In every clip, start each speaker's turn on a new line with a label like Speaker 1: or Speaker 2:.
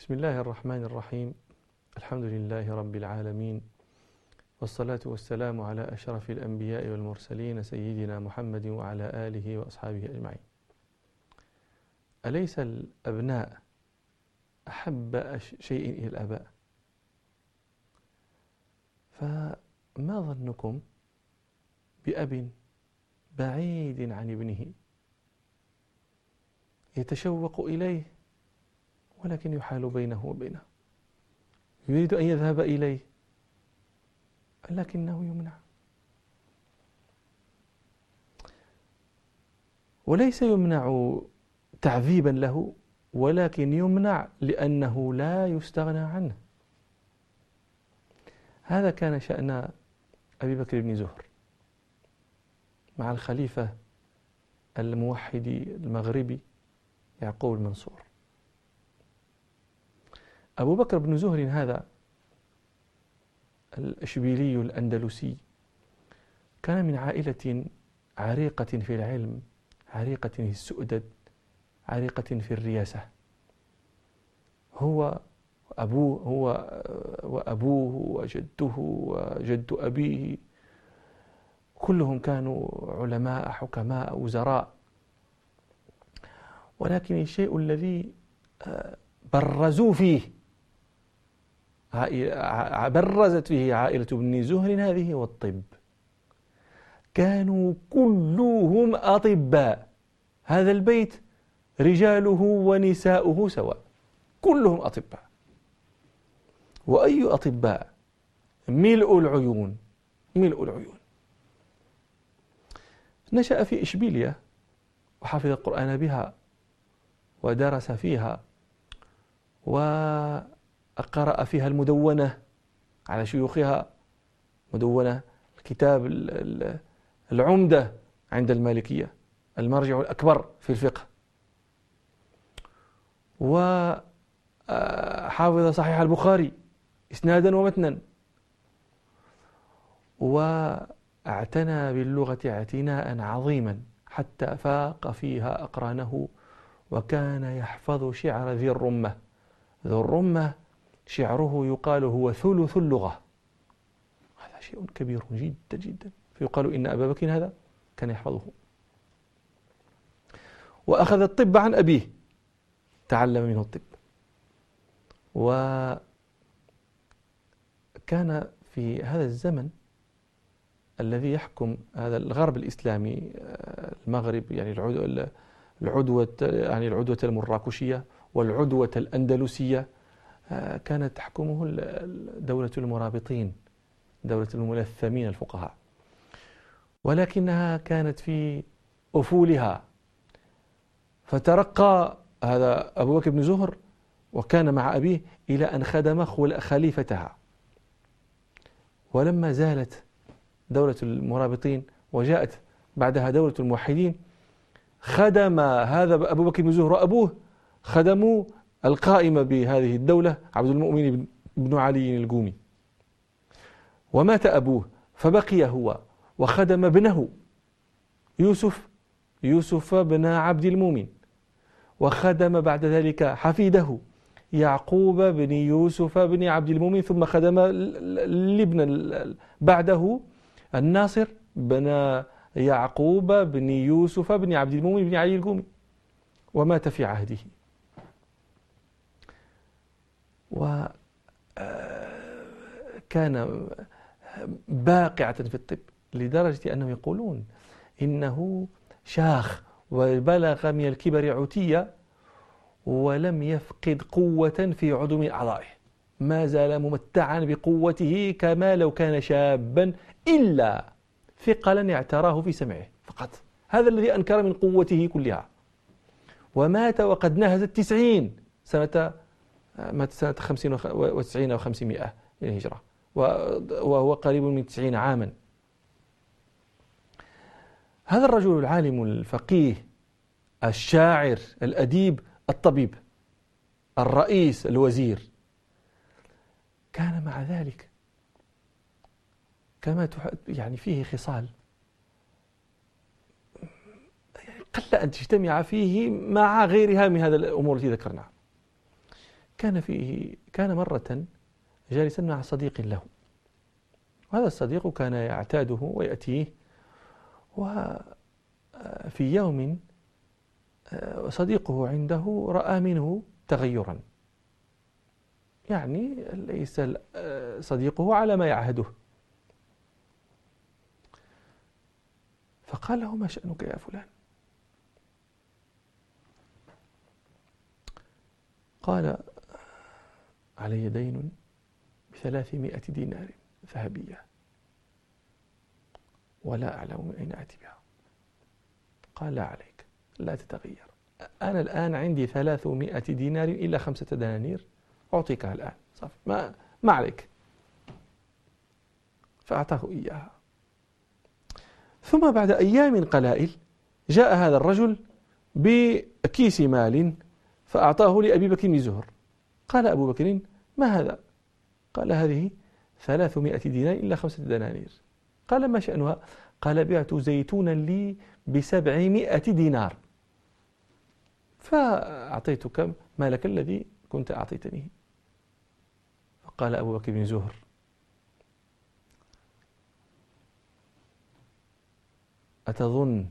Speaker 1: بسم الله الرحمن الرحيم. الحمد لله رب العالمين. والصلاة والسلام على أشرف الأنبياء والمرسلين سيدنا محمد وعلى آله وأصحابه أجمعين. أليس الأبناء أحب شيء إلى الآباء؟ فما ظنكم بأب بعيد عن ابنه يتشوق إليه ولكن يحال بينه وبينه. يريد أن يذهب إليه لكنه يمنع. وليس يمنع تعذيبا له ولكن يمنع لأنه لا يستغنى عنه. هذا كان شأن أبي بكر بن زهر مع الخليفة الموحد المغربي يعقوب المنصور. أبو بكر بن زهر هذا الأشبيلي الأندلسي كان من عائلة عريقة في العلم عريقة في السؤدد عريقة في الرياسة. هو أبوه هو وأبوه وجده وجد أبيه كلهم كانوا علماء حكماء وزراء. ولكن الشيء الذي آه، برزوا فيه برزت فيه عائلة ابن زهر هذه والطب. كانوا كلهم أطباء. هذا البيت رجاله ونساؤه سواء. كلهم أطباء. وأي أطباء؟ ملء العيون. ملء العيون. نشأ في إشبيلية وحفظ القرآن بها ودرس فيها وقرأ فيها المدونة على شيوخها. مدونة الكتاب العمدة عند المالكية المرجع الأكبر في الفقه. وحافظ صحيح البخاري إسنادا ومتنا. وأعتنى باللغة اعتناء عظيما حتى فاق فيها أقرانه وكان يحفظ شعر ذي الرمة. ذو الرمة شعره يقال هو ثلث اللغة. هذا شيء كبير جدا جدا. فيقال إن أبا بكر هذا كان يحفظه. وأخذ الطب عن أبيه. تعلم منه الطب. وكان في هذا الزمن الذي يحكم هذا الغرب الإسلامي آه، المغرب يعني العدوة يعني العدوة المراكشية والعدوة الأندلسية. كانت تحكمه دولة المرابطين دولة الملثمين الفقهاء. ولكنها كانت في أفولها. فترقى هذا أبو بكر بن زهر وكان مع أبيه إلى أن خدم خليفتها. ولما زالت دولة المرابطين وجاءت بعدها دولة الموحدين خدم هذا أبو بكر بن زهر وأبوه خدموا القائمة بهذه الدولة عبد المؤمن بن علي القومي. ومات أبوه فبقي هو وخدم ابنه يوسف يوسف بن عبد المؤمن. وخدم بعد ذلك حفيده يعقوب بن يوسف بن عبد المؤمن ثم خدم الابن بعده الناصر بن يعقوب بن يوسف بن عبد المؤمن بن علي القومي. ومات في عهده. وكان آه، باقعة في الطب لدرجة أنهم يقولون إنه شاخ وبلغ من الكبر عتية ولم يفقد قوة في عضو من أعضائه. ما زال ممتعا بقوته كما لو كان شابا إلا ثقلا اعتراه في سمعه فقط. هذا الذي أنكر من قوته كلها. ومات وقد نهز التسعين سنة مات سنة خمسين وتسعين وخمسمائة للهجرة وهو قريب من تسعين عاما. هذا الرجل العالم الفقيه الشاعر الأديب الطبيب الرئيس الوزير كان مع ذلك كما يعني فيه خصال. قل أن تجتمع فيه مع غيرها من هذا الأمور التي ذكرناها. كان فيه كان مرة جالسا مع صديق له. وهذا الصديق كان يعتاده ويأتيه وفي يوم صديقه عنده رأى منه تغيرا. يعني ليس صديقه على ما يعهده. فقال له ما شأنك يا فلان؟ قال علي دين بثلاثمائة دينار ذهبية. ولا أعلم من أين آتي بها. قال لا عليك لا تتغير. أنا الآن عندي ثلاثمائة دينار إلا خمسة دنانير. أعطيكها الآن. صافي. ما, ما عليك. فأعطاه إياها. ثم بعد أيام قلائل جاء هذا الرجل بكيس مال فأعطاه لأبي بكر بن زهر. قال أبو بكر ما هذا؟ قال هذه ثلاثمائة دينار إلا خمسة دنانير. قال ما شأنها؟ قال بعت زيتونا لي بسبعمائة دينار. فأعطيتك مالك الذي كنت أعطيتنيه فقال أبو بكر بن زهر. أتظن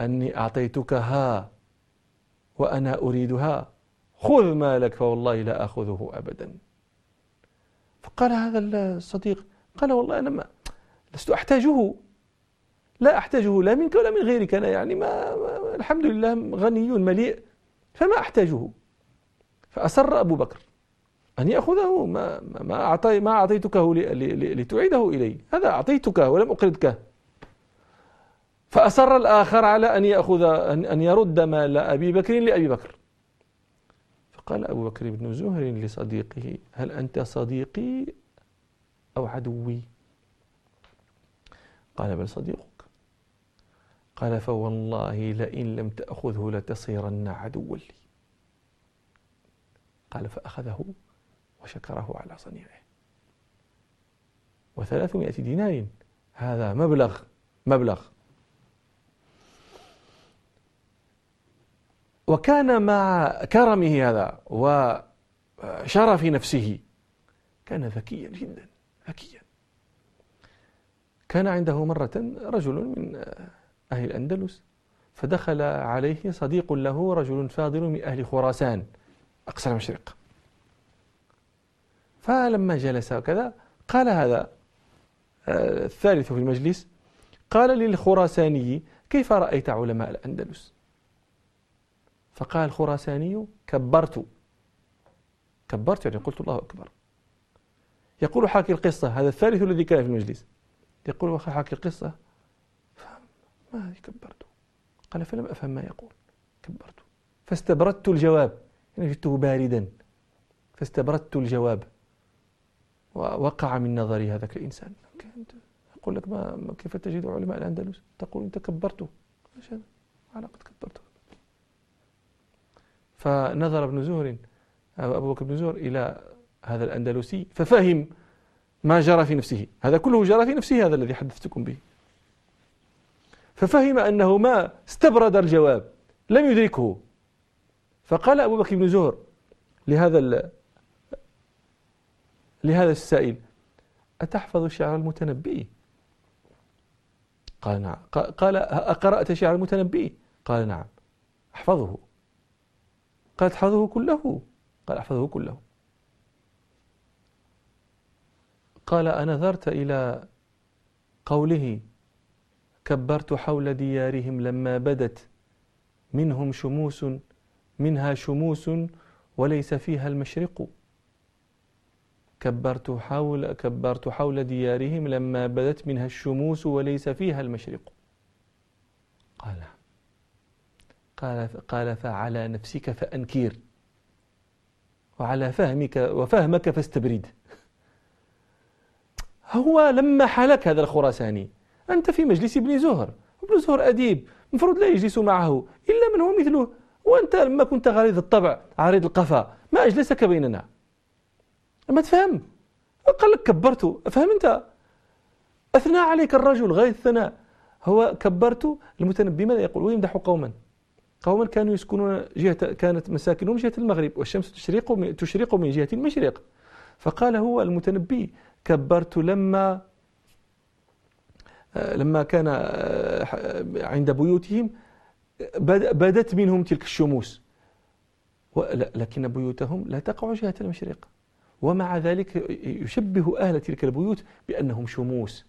Speaker 1: أني أعطيتكها وأنا أريدها؟ خذ مالك فوالله لا أخذه أبدا. فقال هذا الصديق قال والله أنا ما لست أحتاجه. لا أحتاجه لا منك ولا من غيرك أنا يعني ما, الحمد لله غني مليء فما أحتاجه. فأسر أبو بكر أن يأخذه ما ما أعطي ما أعطيتكه لتعيده إلي. هذا أعطيتك ولم أقرضك. فأصر الآخر على أن يأخذ أن يرد مال أبي بكر لأبي بكر. فقال أبو بكر بن زهر لصديقه هل أنت صديقي أو عدوي؟ قال بل صديقك. قال فوالله لئن لم تأخذه لتصيرن عدوا لي. قال فأخذه وشكره على صنيعه. وثلاثمائة دينار هذا مبلغ مبلغ. وكان مع كرمه هذا وشرف نفسه. كان ذكيا جدا ذكيا. كان عنده مرة رجل من أهل الأندلس فدخل عليه صديق له رجل فاضل من أهل خراسان أقصى المشرق. فلما جلس وكذا قال هذا آه، الثالث في المجلس قال للخراساني كيف رأيت علماء الأندلس؟ فقال الخراساني كبرت. كبرت يعني قلت الله أكبر. يقول حاكي القصة هذا الثالث الذي كان في المجلس. يقول حاكي القصة ما كبرت. قال فلم أفهم ما يقول. كبرت. فاستبردت الجواب. يعني جدته باردا. فاستبردت الجواب. ووقع من نظري هذاك الإنسان. يقول لك ما كيف تجد علماء الأندلس تقول أنت كبرته إيش هذا علاقة كبرته فنظر ابن زهر أبو بكر بن زهر إلى هذا الأندلسي ففهم ما جرى في نفسه. هذا كله جرى في نفسه هذا الذي حدثتكم به. ففهم أنه ما استبرد الجواب لم يدركه. فقال أبو بكر بن زهر لهذا لهذا السائل أتحفظ شعر المتنبي؟ قال نعم. قال أقرأت شعر المتنبي؟ قال نعم. أحفظه. قال تحفظه كله. قال أحفظه كله. قال أنظرت إلى قوله كبرت حول ديارهم لما بدت منهم شموس منها شموس وليس فيها المشرق. كبرت حول كبرت حول ديارهم لما بدت منها الشموس وليس فيها المشرق. قال قال قال فعلى نفسك فأنكير. وعلى فهمك وفهمك فاستبرد. هو لما حلك هذا الخراساني أنت في مجلس ابن زهر. ابن زهر أديب المفروض لا يجلس معه إلا من هو مثله. وأنت لما كنت غليظ الطبع عريض القفا ما أجلسك بيننا. ما تفهم؟ قال لك كبرته فهم أنت؟ أثنى عليك الرجل غاية الثناء هو كبرت. المتنبي ماذا يقول؟ ويمدح قوما. قوما كانوا يسكنون جهة كانت مساكنهم جهة المغرب والشمس تشرق تشرق من جهة المشرق. فقال هو المتنبي كبرت لما لما كان عند بيوتهم بدت منهم تلك الشموس. لكن بيوتهم لا تقع جهة المشرق. ومع ذلك يشبه أهل تلك البيوت بأنهم شموس.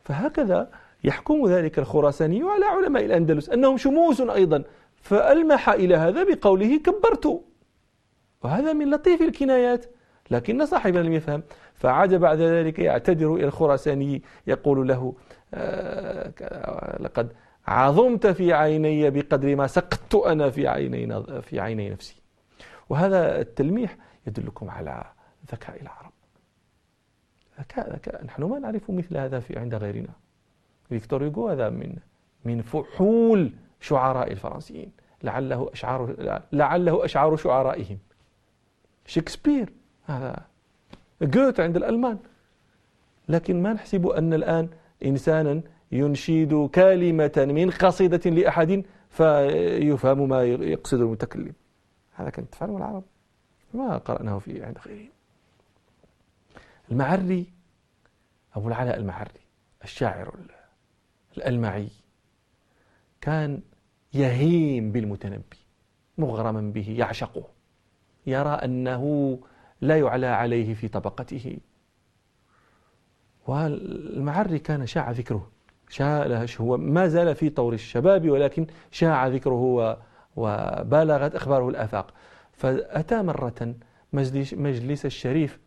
Speaker 1: فهكذا يحكم ذلك الخراساني على علماء الأندلس أنهم شموس أيضا. فألمح إلى هذا بقوله كبرت. وهذا من لطيف الكنايات لكن صاحبنا لم يفهم فعاد بعد ذلك يعتذر إلى الخراساني يقول له آه لقد عظمت في عيني بقدر ما سقطت أنا في عيني, في عيني نفسي. وهذا التلميح يدلكم على ذكاء العرب. ذكاء ذكاء. نحن ما نعرف مثل هذا في عند غيرنا. فيكتور هوغو هذا من من فحول شعراء الفرنسيين. لعله أشعار لعله أشعار شعرائهم. شكسبير هذا جوته عند الألمان. لكن ما نحسب أن الآن إنسانا ينشد كلمة من قصيدة لأحد فيفهم ما يقصد المتكلم. هذا كانت تفعله العرب. ما قرأناه في عند غيرهم المعري أبو العلاء المعري الشاعر الألمعي كان يهيم بالمتنبي مغرما به يعشقه. يرى أنه لا يعلى عليه في طبقته. والمعري كان شاع ذكره شاع هو ما زال في طور الشباب ولكن شاع ذكره وبالغت أخباره الآفاق. فأتى مرة مجلس, مجلس الشريف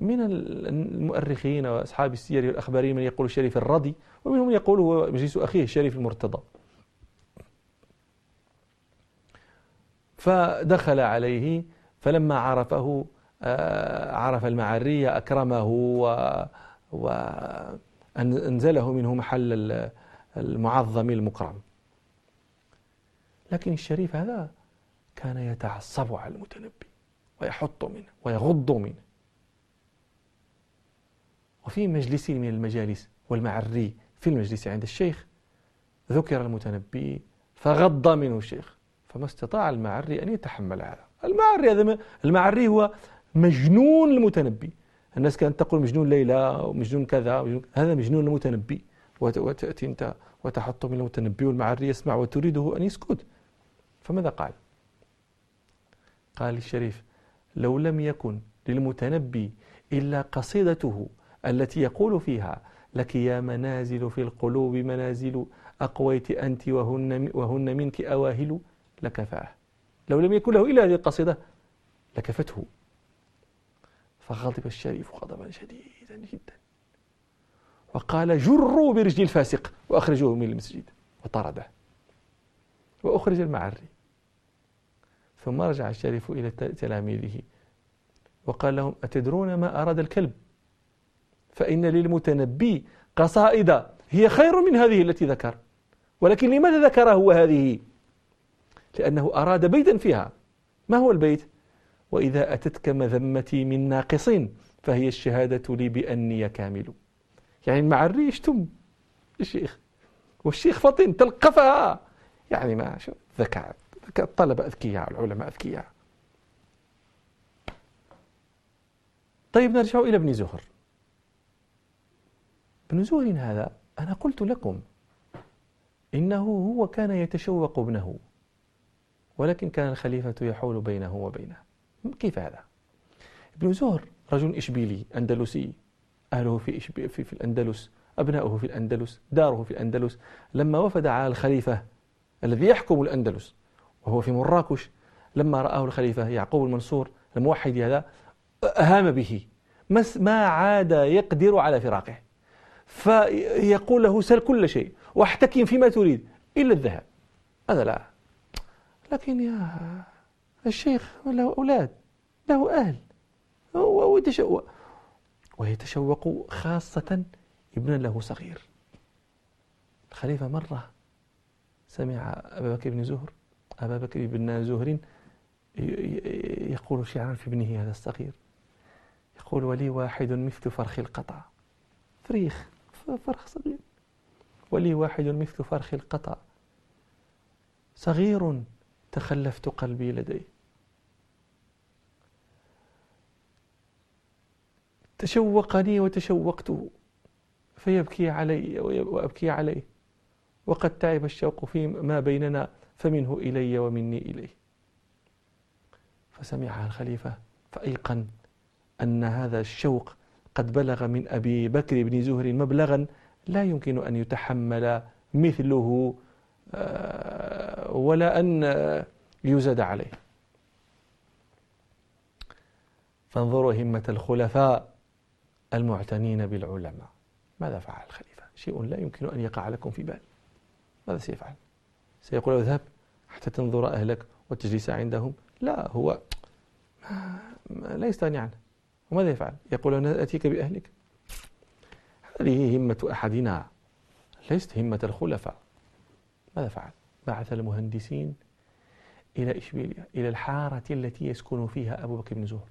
Speaker 1: من المؤرخين وأصحاب السير والأخباريين من يقول الشريف الرضي ومنهم يقول هو مجلس أخيه الشريف المرتضى. فدخل عليه فلما عرفه آه، عرف المعرية أكرمه وأنزله منه محل المعظم المكرم. لكن الشريف هذا كان يتعصب على المتنبي ويحط منه ويغض منه. وفي مجلس من المجالس والمعري في المجلس عند الشيخ ذكر المتنبي فغض منه الشيخ. فما استطاع المعري أن يتحمل هذا. المعري هذا المعري هو مجنون المتنبي. الناس كانت تقول مجنون ليلى ومجنون كذا مجنون هذا مجنون المتنبي. وتأتي أنت وتحط من المتنبي والمعري يسمع وتريده أن يسكت. فماذا قال؟ قال الشريف لو لم يكن للمتنبي إلا قصيدته التي يقول فيها لك يا منازل في القلوب منازل أقويت أنت وهن, وهن منك أواهل لكفاه. لو لم يكن له إلا هذه القصيدة لكفته. فغضب الشريف غضبا شديدا جدا. وقال جروا برجل الفاسق وأخرجوه من المسجد. وطرده. وأخرج المعري. ثم رجع الشريف إلى تلاميذه. وقال لهم أتدرون ما أراد الكلب؟ فإن للمتنبي قصائد هي خير من هذه التي ذكر. ولكن لماذا ذكرها هو هذه؟ لأنه أراد بيتا فيها. ما هو البيت؟ وإذا أتتك مذمتي من ناقص فهي الشهادة لي بأني كامل. يعني المعري يشتم الشيخ. والشيخ فطن تلقفها. يعني ما شو ذكاء ذكاء الطلبة أذكياء العلماء أذكياء. طيب نرجع إلى ابن زهر. ابن زهر هذا أنا قلت لكم إنه هو كان يتشوق ابنه. ولكن كان الخليفة يحول بينه وبينه. كيف هذا؟ ابن زهر رجل إشبيلي أندلسي. أهله في, إشبي في, في الأندلس أبناؤه في الأندلس داره في الأندلس. لما وفد على الخليفة الذي يحكم الأندلس وهو في مراكش لما رآه الخليفة يعقوب المنصور الموحد هذا أهام به. ما عاد يقدر على فراقه. فيقول له سل كل شيء واحتكم فيما تريد إلا الذهب. هذا لا. لكن يا الشيخ له أولاد له أهل ويتشوق خاصة ابنا له صغير. الخليفة مرة سمع أبا بكر بن زهر أبا بكر بن زهر يقول شعرا في ابنه هذا الصغير يقول ولي واحد مثل فرخ القطع. فريخ فرخ صغير. ولي واحد مثل فرخ القطع. صغير تخلفت قلبي لديه تشوقني وتشوقته فيبكي علي وأبكي عليه. وقد تعب الشوق فيما بيننا فمنه إلي ومني إليه. فسمعها الخليفة فأيقن أن هذا الشوق قد بلغ من أبي بكر بن زهر مبلغا لا يمكن أن يتحمل مثله آه، ولا أن يزاد عليه. فانظروا همة الخلفاء المعتنين بالعلماء. ماذا فعل الخليفة؟ شيء لا يمكن أن يقع لكم في بال. ماذا سيفعل؟ سيقول اذهب حتى تنظر أهلك وتجلس عندهم. لا هو لا يستغني عنه. وماذا يفعل؟ يقول أنا أتيك بأهلك. هذه همة أحدنا ليست همة الخلفاء. ماذا فعل؟ بعث المهندسين إلى إشبيلية إلى الحارة التي يسكن فيها أبو بكر بن زهر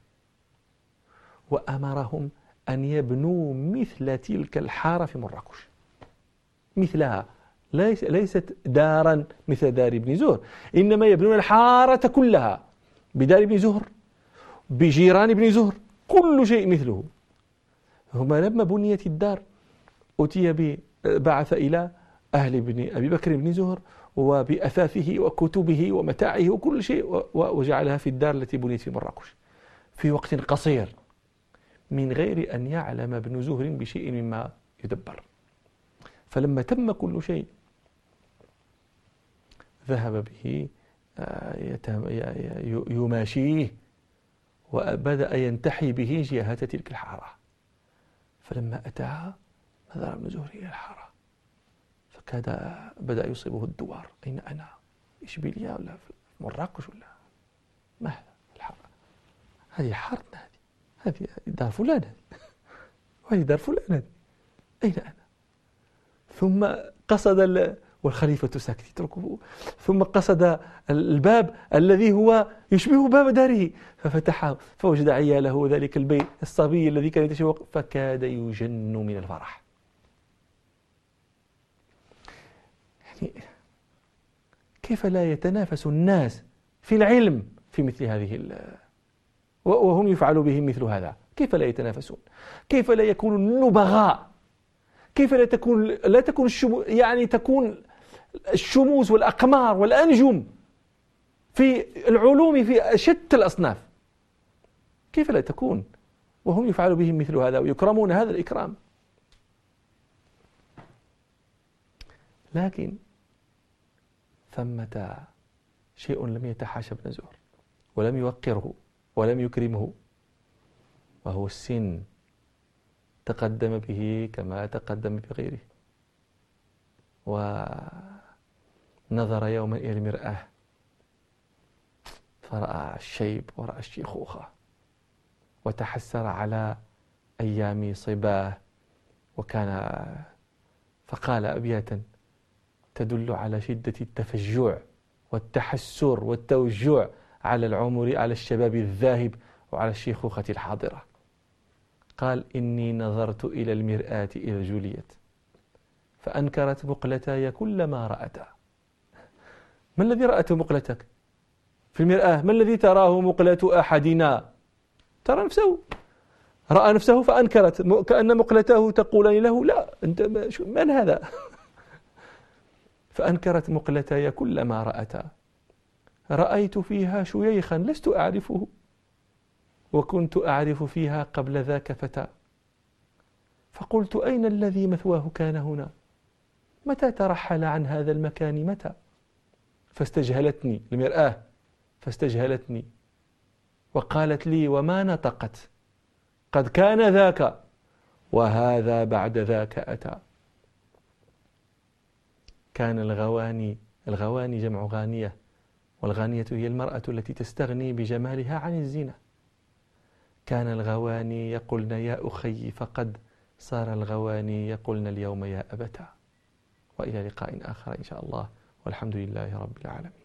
Speaker 1: وأمرهم أن يبنوا مثل تلك الحارة في مراكش. مثلها. ليس ليست دارا مثل دار ابن زهر إنما يبنون الحارة كلها بدار ابن زهر بجيران ابن زهر كل شيء مثله. هما لما بنيت الدار أتي بعث إلى أهل ابن أبي بكر بن زهر وبأثاثه وكتبه ومتاعه وكل شيء وجعلها في الدار التي بنيت في مراكش. في وقت قصير من غير أن يعلم ابن زهر بشيء مما يدبر. فلما تم كل شيء ذهب به آه، يماشيه وبدأ ينتحي به جهة تلك الحارة. فلما أتاها نظر ابن زهر إلى الحارة. فكاد بدأ يصيبه الدوار. أين أنا؟ إشبيلية ولا في مراكش ولا؟ ما هذا الحارة هذه حارتنا هذه. هذه دار فلان وهذه دار فلان هذه. أين أنا؟ ثم قصد والخليفة ساكت يتركه ثم قصد الباب الذي هو يشبه باب داره. ففتحه فوجد عياله ذلك البيت الصبي الذي كان يتشوق. فكاد يجن من الفرح. كيف؟ لا يتنافس الناس في العلم في مثل هذه وهم يفعل بهم مثل هذا؟ كيف لا يتنافسون؟ كيف لا يكون النبغاء؟ كيف لا تكون لا تكون الشمو يعني تكون الشموس والأقمار والأنجم في العلوم في شتى الأصناف؟ كيف لا تكون؟ وهم يفعل بهم مثل هذا ويكرمون هذا الإكرام. لكن ثمة شيء لم يتحاشى ابن زهر ولم يوقره ولم يكرمه. وهو السن تقدم به كما تقدم بغيره. ونظر يوما إلى المرآة فرأى الشيب ورأى الشيخوخة وتحسر على أيام صباه. وكان فقال أبياتا تدل على شدة التفجع والتحسر والتوجع على العمر على الشباب الذاهب وعلى الشيخوخة الحاضرة. قال إني نظرت إلى المرآة إذا جليت فأنكرت مقلتاي كل ما رأتا. ما الذي رأته مقلتك؟ في المرآة ما الذي تراه مقلة أحدنا؟ ترى نفسه. رأى نفسه فأنكرت كأن مقلته تقولان له لا أنت من هذا؟ فأنكرت مقلتاي كل ما رأتا. رأيت فيها شييخا لست أعرفه وكنت أعرف فيها قبل ذاك فتى. فقلت أين الذي مثواه كان هنا؟ متى ترحل عن هذا المكان؟ متى؟ فاستجهلتني المرآة فاستجهلتني. وقالت لي وما نطقت؟ قد كان ذاك. وهذا بعد ذاك أتى. كان الغواني الغواني جمع غانية والغانية هي المرأة التي تستغني بجمالها عن الزنا كان الغواني يقولن يا أخي فقد صار الغواني يقولن اليوم يا أبتا وإلى لقاء آخر إن شاء الله والحمد لله رب العالمين.